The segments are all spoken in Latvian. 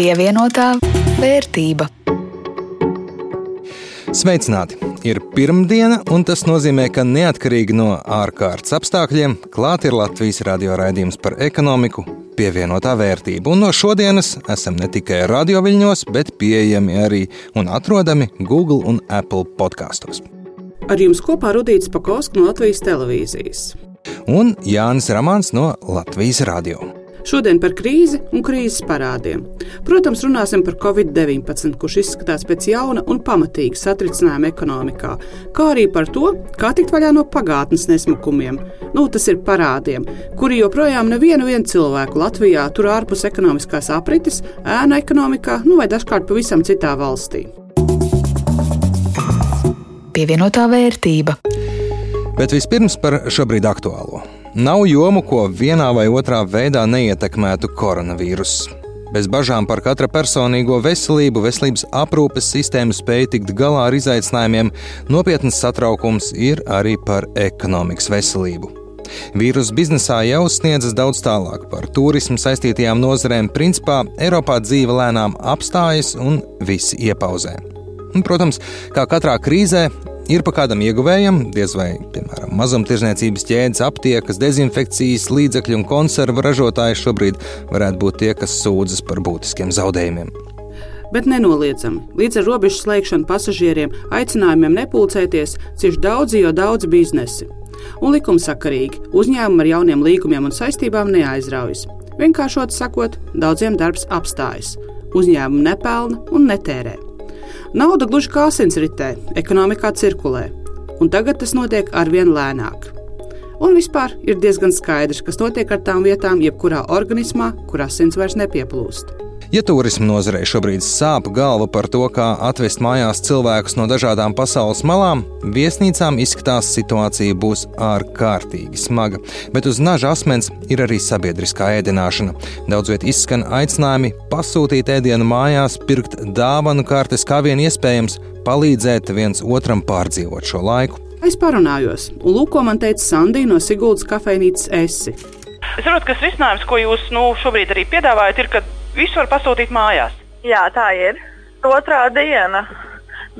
Pievienotā vērtība. Sveicināti! Ir pirmdiena, un tas nozīmē, ka neatkarīgi no ārkārtas apstākļiem, klāt ir Latvijas radio raidījums par ekonomiku, pievienotā vērtība. Un no šodienas esam ne tikai radioviļņos, bet pieejami arī un atrodami Google un Apple podkastos. Ar jums kopā Rudīts Pakausks no Latvijas televīzijas. Un Jānis Ramāns no Latvijas radio. Šodien par krīzi un krīzes parādiem. Protams, runāsim par Covid-19, kurš izskatās pēc jauna un pamatīga satricinājuma ekonomikā, kā arī par to, kā tikt vaļā no pagātnes nesmukumiem. Nu, tas ir parādiem, kuri joprojām nevienu cilvēku Latvijā tur ārpus ekonomiskās aprites, ēna ekonomikā, nu vai dažkārt pavisam citā valstī. Pievienotā vērtība. Bet vispirms par šobrīd aktuālo. Nav jomu, ko vienā vai otrā veidā neietekmētu koronavīruss. Bez bažām par katra personīgo veselību, veselības aprūpes sistēmu spēju tikt galā ar izaicinājumiem, nopietns satraukums ir arī par ekonomikas veselību. Vīrusu biznesā jau sniedzas daudz tālāk par turismu saistītajām nozarēm. Principā Eiropā dzīve lēnām apstājas un visi iepauzē. Un, protams, kā katrā krīzē, Ir pa kādam ieguvējam, diez vai, piemēram, mazumtirdzniecības ķēdes, aptiekas, dezinfekcijas līdzekļu un konservu ražotāji šobrīd varētu būt tie, kas sūdzas par būtiskiem zaudējumiem. Bet nenoliedzami, līdz ar robežu slēgšanu pasažieriem aicinājumiem nepulcēties cieši daudzi, jo daudz biznesi. Un likumsakarīgi uzņēmumi ar jauniem līgumiem un saistībām neaizraujas. Vienkāršot sakot, daudziem darbs apstājas, uzņēmumi nepelna un netērē. Nauda gluži kā asinsritē, ekonomikā cirkulē, un tagad tas notiek arvien lēnāk. Un vispār ir diezgan skaidrs, kas notiek ar tām vietām, jebkurā organismā, kur asins vairs nepieplūst. Ja turisma nozarei šobrīd sāp galva par to, kā atvest mājās cilvēkus no dažādām pasaules malām, viesnīcām izskatās situācija būs ārkārtīgi smaga. Bet uz naža asmens ir arī sabiedriskā ēdināšana. Daudz viet izskan aicinājumi pasūtīt ēdienu mājās, pirkt dāvanu kartes, kā vien iespējams, palīdzēt viens otram pārdzīvot šo laiku. Es parunājos, un lūk, ko man teica Sandija no Siguldas kafejnīcas Esi. Es saprotu, ka tas risinājums, ko jūs nu, šobrīd arī piedāvājat, ir, ka Visu var pasūtīt mājās. Jā, tā ir. Otrā diena.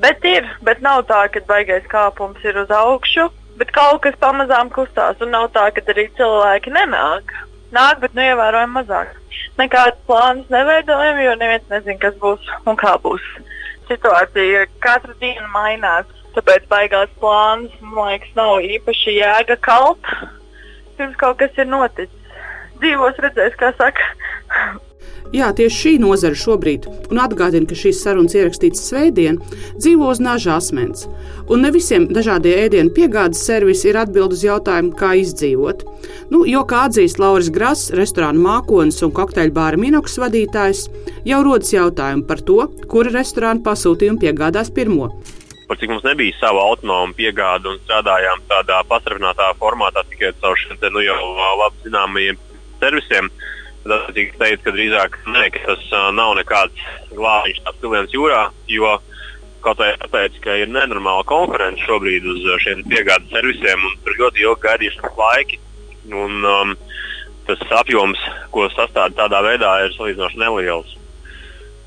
Bet ir, bet nav tā, ka baigais kāpums ir uz augšu. Bet kaut kas pamazām kustās, un nav tā, ka arī cilvēki nenāk. Nāk, bet nu ievērojami mazāk. Nekādas plānas neveidojam, jo neviens nezina, kas būs un kā būs. Situācija katru dienu mainās, tāpēc baigās plāns, man liekas, nav īpaši jēga kalt, pirms kaut kas ir noticis. Dzīvos redzēs, kā saka. Jā, tieši šī nozara šobrīd, un atgādina, ka šīs sarunas ierakstītas svētdien, dzīvo uz naža asmens. Un ne visiem dažādie ēdienu piegādes servisi ir atbild uz jautājumu, kā izdzīvot. Nu, jo, kā atzīst Lauris Grass, restorāna mākonis un kokteļu bāra minoks vadītājs, jau rodas jautājumi par to, kura restorāna pasūtījumu piegādās pirmo par cik mums nebija sava autonoma piegāde un strādājām tādā pasargātā formātā tikai caur šiem nu, jau labi zināmajiem servisiem. Uh, Tad es teiktu, ka drīzāk ne, ka tas nav nekāds glābiņš tāds piliens jūrā, jo kaut vai tāpēc, ka ir nenormāla konkurence šobrīd uz šiem piegādes servisiem un tur ļoti ilgi gaidīšanas laiki. Un, um, tas apjoms, ko sastāv tādā veidā, ir salīdzinoši neliels.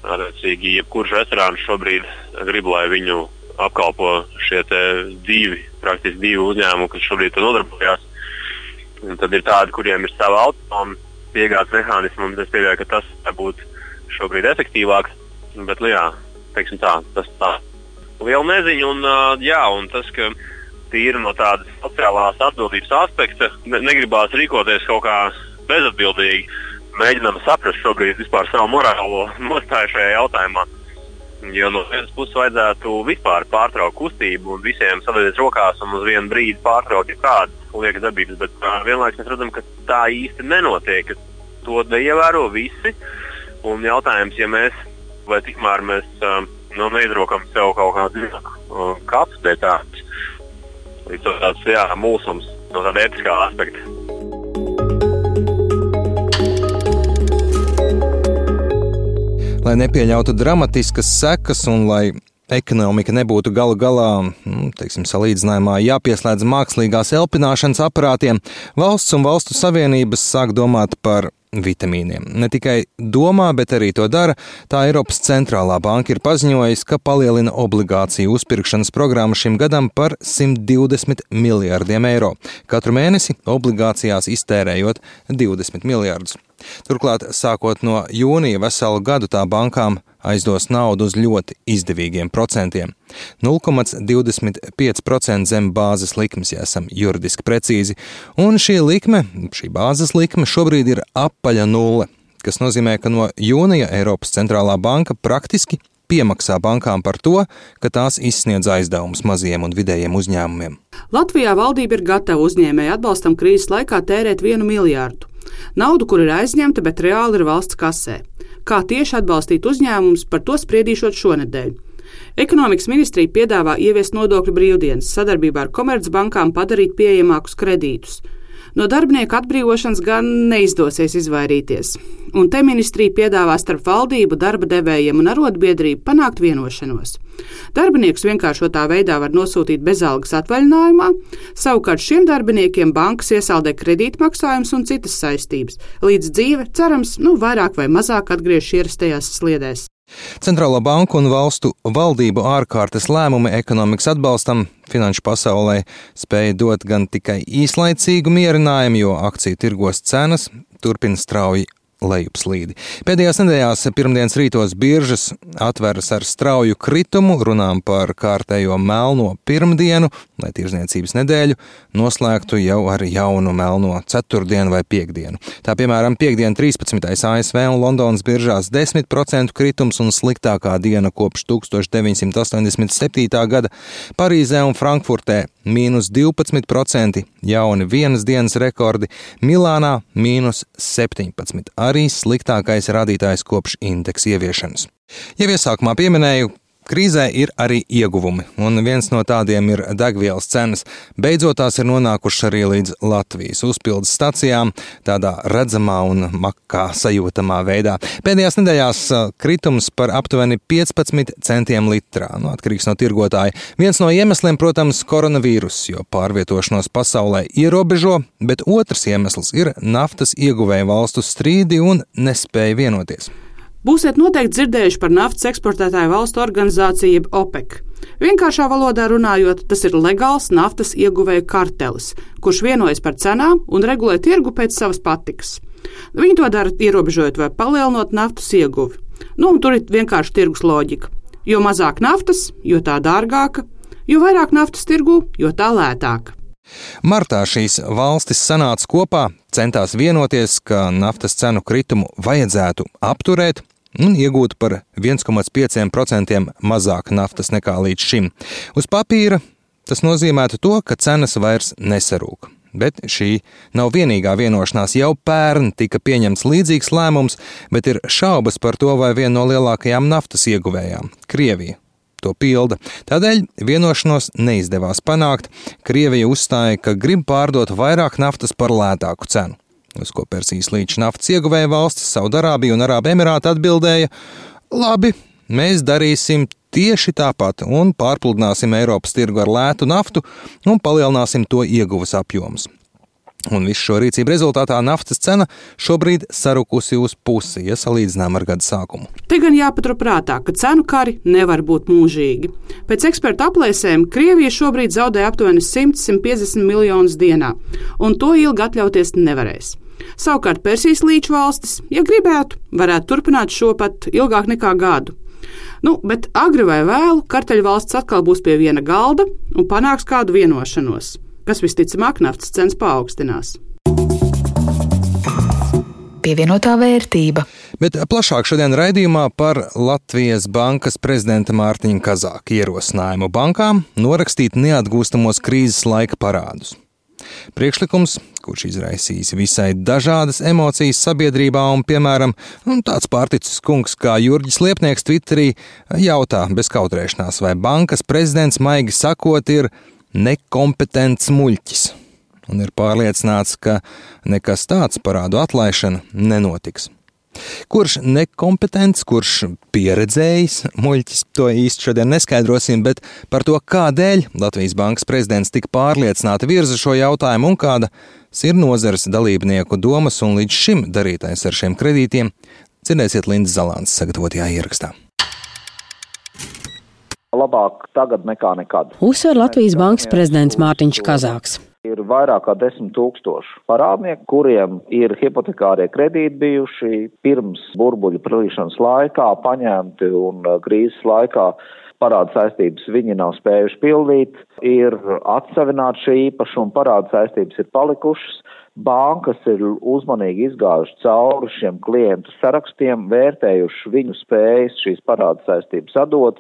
Attiecīgi, jebkurš restorāns šobrīd grib, lai viņu apkalpo šie divi, praktiski divi uzņēmumi, kas šobrīd to nodarbojās. Un tad ir tādi, kuriem ir sava autonomija piegādes mehānismu. Es pieļauju, ka tas būtu šobrīd efektīvāks. Bet, nu, jā, tā, tas tā liela neziņa. Un, jā, un tas, ka tīri no tādas sociālās atbildības aspekta ne, negribās rīkoties kaut kā bezatbildīgi. Mēģinām saprast šobrīd vispār savu morālo nostāju šajā jautājumā. Jo no vienas puses vajadzētu vispār pārtraukt kustību un visiem sadalīt rokās un uz vienu brīdi pārtraukt jebkādas liekas darbības, bet uh, vienlaikus mēs redzam, ka tā īsti nenotiek. To neievēro visi. Un jautājums, ja mēs vai tikmēr mēs uh, nu, neizrokam sev kaut kādu uh, kapacitāti, līdz to tāds jā, mūsums no tāda etiskā aspekta. lai nepieļautu dramatiskas sekas un lai ekonomika nebūtu galu galā, nu, teiksim, salīdzinājumā jāpieslēdz mākslīgās elpināšanas aparātiem, valsts un valstu savienības sāk domāt par vitamīniem. Ne tikai domā, bet arī to dara. Tā Eiropas centrālā banka ir paziņojusi, ka palielina obligāciju uzpirkšanas programmu šim gadam par 120 miljārdiem eiro. Katru mēnesi obligācijās iztērējot 20 miljārdus. Turklāt, sākot no jūnija veselu gadu tā bankām aizdos naudu uz ļoti izdevīgiem procentiem - 0,25% zem bāzes likmes, ja esam juridiski precīzi, un šī likme, šī bāzes likme šobrīd ir apaļa nulle, kas nozīmē, ka no jūnija Eiropas centrālā banka praktiski piemaksā bankām par to, ka tās izsniedz aizdevumus maziem un vidējiem uzņēmumiem. Latvijā valdība ir gatava uzņēmēju atbalstam krīzes laikā tērēt vienu miljārdu. Naudu, kur ir aizņemta, bet reāli ir valsts kasē. Kā tieši atbalstīt uzņēmumus, par to spriedīšot šonadēļ. Ekonomikas ministrija piedāvā ieviest nodokļu brīvdienas, sadarbībā ar komercbankām padarīt pieejamākus kredītus. No darbinieku atbrīvošanas gan neizdosies izvairīties, un te ministrija piedāvā starp valdību, darba devējiem un arotbiedrību panākt vienošanos. Darbiniekus vienkāršotā veidā var nosūtīt bezalgas atvaļinājumā, savukārt šiem darbiniekiem bankas iesaldē kredītmaksājumus un citas saistības, līdz dzīve, cerams, nu, vairāk vai mazāk atgriežas ierastajās sliedēs. Centrālo banku un valstu valdību ārkārtas lēmumi ekonomikas atbalstam finanšu pasaulē spēja dot gan tikai īslaicīgu mierinājumu, jo akciju tirgos cenas turpina strauji lejupslīdi. Pēdējās nedēļās pirmdienas rītos biržas atveras ar strauju kritumu, runām par kārtējo melno pirmdienu, lai tirzniecības nedēļu noslēgtu jau ar jaunu melno ceturtdienu vai piekdienu. Tā piemēram, piekdiena 13. ASV un Londonas biržās 10% kritums un sliktākā diena kopš 1987. gada Parīzē un Frankfurtē mīnus 12%, jauni vienas dienas rekordi, Milānā mīnus 17%, arī sliktākais rādītājs kopš indeksa ieviešanas. Jau iesākumā pieminēju, Krīzē ir arī ieguvumi, un viens no tādiem ir degvielas cenas. Beidzot, tās ir nonākušas arī līdz Latvijas uzpildes stacijām, tādā redzamā un makā sajūtamā veidā. Pēdējās nedēļās kritums par aptuveni 15 centiem litrā, nu, atkarīgs no tirgotāja. Viens no iemesliem, protams, koronavīrus, jo pārvietošanos pasaulē ierobežo, bet otrs iemesls ir naftas ieguvēju valstu strīdi un nespēja vienoties. Būsiet noteikti dzirdējuši par naftas eksportētāju valstu organizāciju, jeb OPEC. Vienkāršā valodā runājot, tas ir legāls naftas ieguvēju kartelis, kurš vienojas par cenām un regulē tirgu pēc savas patikas. Viņi to dara ierobežojot vai palielinot naftas ieguvi. Nu, tur ir vienkārši tirgus loģika. Jo mazāk naftas, jo tā dārgāka, jo vairāk naftas tirgu, jo tā lētāka. Martā šīs valstis sanāca kopā, centās vienoties, ka naftas cenu kritumu vajadzētu apturēt, un iegūtu par 1,5% mazāk naftas nekā līdz šim. Uz papīra tas nozīmētu to, ka cenas vairs nesarūk. Bet šī nav vienīgā vienošanās. Jau pērn tika pieņemts līdzīgs lēmums, bet ir šaubas par to, vai viena no lielākajām naftas ieguvējām - Krievija. To pilda. Tādēļ vienošanos neizdevās panākt. Krievija uzstāja, ka grib pārdot vairāk naftas par lētāku cenu. Uz ko Persijas līča naftas ieguvēja valstis, Saudārābija un Arābu Emirāti atbildēja: Labi, mēs darīsim tieši tāpat un pārpludināsim Eiropas tirgu ar lētu naftu un palielināsim to ieguves apjomus. Un visu šo rīcību rezultātā naftas cena šobrīd sarukusi uz pusi, ja salīdzinām ar gada sākumu. Te gan jāpaturprātā, ka cenu kari nevar būt mūžīgi. Pēc ekspertu aplēsēm Krievija šobrīd zaudē aptuveni 100-150 miljonus dienā, un to ilgi atļauties nevarēs. Savukārt Persijas līča valstis, ja gribētu, varētu turpināt šo pat ilgāk nekā gadu. Nu, bet agri vai vēlu karteļvalsts atkal būs pie viena galda un panāks kādu vienošanos, kas visticamāk naftas cenas paaugstinās. Pievienotā vērtība. Bet plašāk šodien raidījumā par Latvijas bankas prezidenta Mārtiņa Kazāka ierosinājumu bankām norakstīt neatgūstamos krīzes laika parādus. Priekšlikums, kurš izraisīs visai dažādas emocijas sabiedrībā, un, piemēram, tāds pārticis kungs kā Jurģis Liepnieks Twitterī jautā bez kautrēšanās, vai bankas prezidents maigi sakot ir nekompetents muļķis, un ir pārliecināts, ka nekas tāds parādu atlaišana nenotiks. Kurš nekompetents, kurš pieredzējis, muļķis to īsti šodien neskaidrosim, bet par to, kādēļ Latvijas Bankas prezidents tik pārliecināti virza šo jautājumu un kāda ir nozares dalībnieku domas un līdz šim darītais ar šiem kredītiem, dzirdēsiet Lindas Zalāns sagatavotajā ierakstā. Labāk tagad nekā nekad. Uzsver Latvijas Bankas prezidents Mārtiņš Kazāks. Ir vairāk kā desmit tūkstoši parādnieku, kuriem ir hipotekārie kredīti bijuši pirms burbuļu pralīšanas laikā paņemti un uh, krīzes laikā. Parāda saistības viņi nav spējuši pildīt, ir atsevināti šī īpašuma, parāda saistības ir palikušas, bankas ir uzmanīgi izgājuši cauri šiem klientu sarakstiem, vērtējuši viņu spējas šīs parāda saistības atdot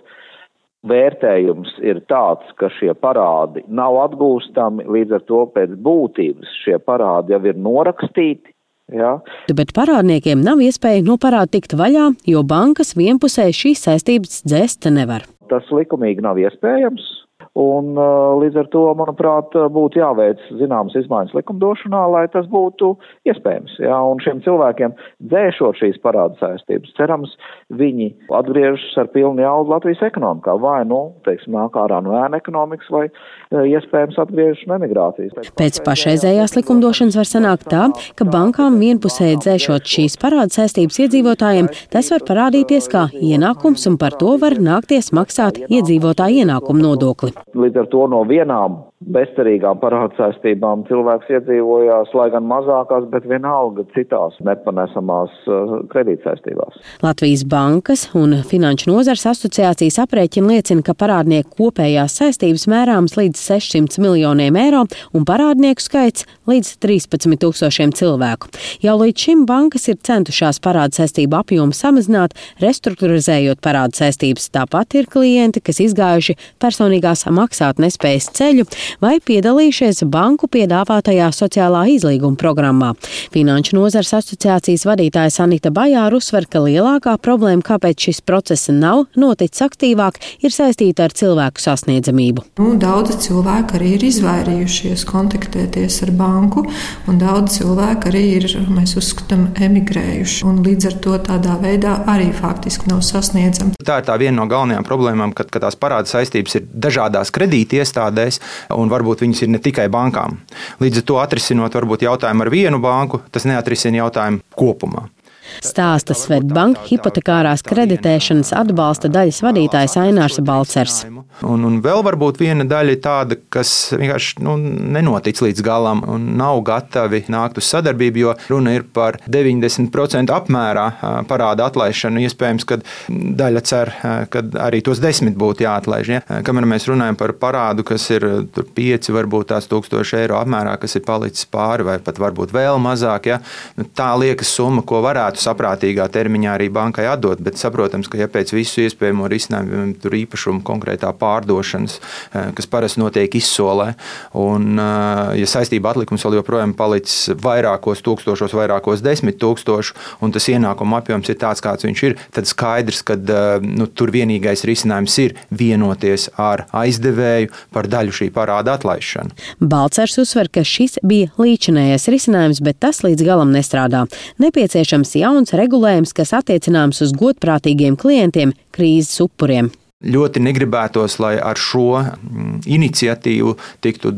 vērtējums ir tāds, ka šie parādi nav atgūstami, līdz ar to pēc būtības šie parādi jau ir norakstīti. Ja? Bet parādniekiem nav iespēja no parāda tikt vaļā, jo bankas vienpusēji šīs saistības dzēst nevar. Tas likumīgi nav iespējams. Un, uh, līdz ar to, manuprāt, būtu jāveic zināmas izmaiņas likumdošanā, lai tas būtu iespējams. Jā, un šiem cilvēkiem dzēšot šīs parāda saistības, cerams, viņi atgriežas ar pilnu jaudu Latvijas ekonomikā, vai, nu, teiksim, nāk ārā no ēna ekonomikas, vai uh, iespējams atgriežas no emigrācijas. Pēc, Pēc pašreizējās likumdošanas var sanākt tā, ka bankām vienpusēji dzēšot šīs parāda saistības iedzīvotājiem, tas var parādīties kā ienākums, un par to var nākties maksāt iedzīvotāju ienākumu nodokli. Līdz ar to no vienām bezcerīgām parādsaistībām cilvēks iedzīvojās, lai gan mazākās, bet vienalga citās nepanesamās uh, kredītsaistībās. Latvijas bankas un Finanšu nozars asociācijas aprēķina liecina, ka parādnieku kopējās saistības mērāmas līdz 600 miljoniem eiro un parādnieku skaits līdz 13 tūkstošiem cilvēku. Jau līdz šim bankas ir centušās parāda saistību apjomu samazināt, restruktūrizējot parāda saistības. Tāpat ir klienti, kas izgājuši personīgās maksāt nespējas ceļu vai piedalījušies banku piedāvātajā sociālā izlīguma programmā. Finanšu nozars asociācijas vadītāja Sanita Bajāra uzsver, ka lielākā problēma, kāpēc šis process nav noticis aktīvāk, ir saistīta ar cilvēku sasniedzamību. Nu, daudzi cilvēki arī ir izvairījušies kontaktēties ar banku, un daudz cilvēku arī ir, mēs uzskatām, emigrējuši. Līdz ar to tādā veidā arī faktiski nav sasniedzami. Tā ir tā viena no galvenajām problēmām, kad, kad tās parāda saistības ir dažādās kredītiestādēs, un varbūt viņas ir ne tikai bankām. Līdz ar to atrisinot varbūt jautājumu ar vienu banku, tas neatrisina jautājumu kopumā. Stāsta Svetbanka hipotekārās kreditēšanas atbalsta daļas vadītājs Ainārs Balcers. Un, un vēl varbūt viena daļa ir tāda, kas vienkārši nu, nenotic līdz galam un nav gatavi nākt uz sadarbību, jo runa ir par 90% apmērā parāda atlaišanu. Iespējams, ka daļa cer, ka arī tos desmit būtu jāatlaiž. Ja? Kamēr mēs runājam par parādu, kas ir 5, varbūt tās tūkstoši eiro apmērā, kas ir palicis pāri, vai pat varbūt vēl mazāk, ja? nu, tā liekas summa, ko varētu saprātīgā termiņā arī bankai atdot. Bet saprotams, ka ja pēc visu iespējamo risinājumu tur īpašumu konkrētā pārdošanas, eh, kas parasti notiek izsolē, un eh, ja saistība atlikums vēl joprojām palicis vairākos tūkstošos, vairākos desmit tūkstošu, un tas ienākuma apjoms ir tāds, kāds viņš ir, tad skaidrs, ka eh, nu, tur vienīgais risinājums ir vienoties ar aizdevēju par daļu šī parāda atlaišanu. Balcers uzsver, ka šis bija līdzinējais risinājums, bet tas līdz galam nestrādā. Nepieciešams jauns regulējums, kas attiecināms uz godprātīgiem klientiem, krīzes upuriem ļoti negribētos, lai ar šo mm, iniciatīvu tiktu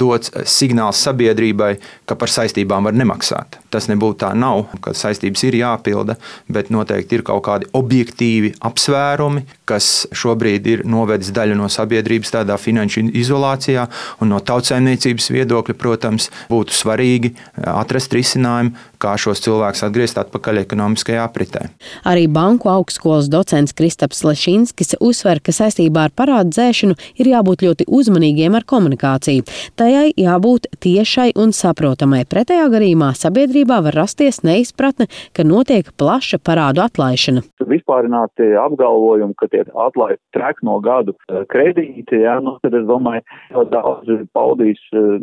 dots signāls sabiedrībai, ka par saistībām var nemaksāt. Tas nebūtu tā nav, ka saistības ir jāpilda, bet noteikti ir kaut kādi objektīvi apsvērumi, kas šobrīd ir novedis daļu no sabiedrības tādā finanšu izolācijā, no tautsēmniecības viedokļa, protams, būtu svarīgi atrast risinājumu, kā šos cilvēkus atgriezt atpakaļ ekonomiskajā apritē. Arī banku augstskolas docents Kristaps Lešinskis uzsver, ka saistībā ar parādu dzēšanu ir jābūt ļoti uzmanīgiem ar komunikāciju. Tajai jābūt tiešai un saprotamai. Pretējā gadījumā sabiedrībā var rasties neizpratne, ka notiek plaša parādu atlaišana. Vispārināti apgalvojumi, ka tiek atlaisti trek no gadu eh, kredīti, jā, nu, tad es domāju, ka daudz paudīs eh,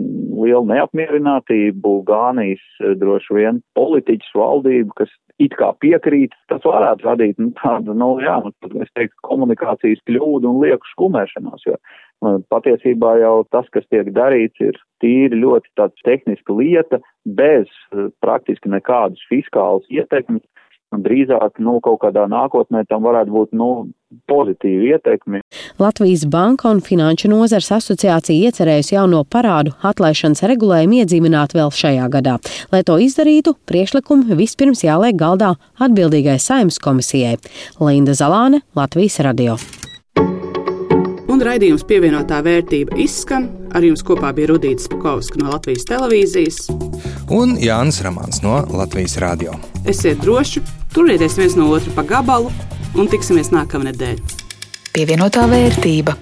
lielu neapmierinātību, gānīs eh, droši vien politiķus valdību, kas it kā piekrīt, tas varētu radīt nu, tādu, nu, jā, nu, es teiktu, komunikācijas kļūdu un lieku skumēšanās, jo nu, patiesībā jau tas, kas tiek darīts, ir tīri ļoti tāds tehniska lieta, bez praktiski nekādas fiskālas ietekmes drīzāk nu, kaut kādā nākotnē tam varētu būt nu, pozitīva ietekme. Latvijas Banka un Finanšu nozars asociācija iecerējusi jauno parādu atlaišanas regulējumu iedzīvināt vēl šajā gadā. Lai to izdarītu, priekšlikumi vispirms jāliek galdā atbildīgai saimnes komisijai. Linda Zalāne, Latvijas radio. Un raidījums pievienotā vērtība izskan. Ar jums kopā bija Rudīts Pukovskis no Latvijas televīzijas un Jānis Ramāns no Latvijas radio. Esiet droši, turieties viens no otra pa gabalu un tiksimies nākamnedēļ. Pievienotā vērtība.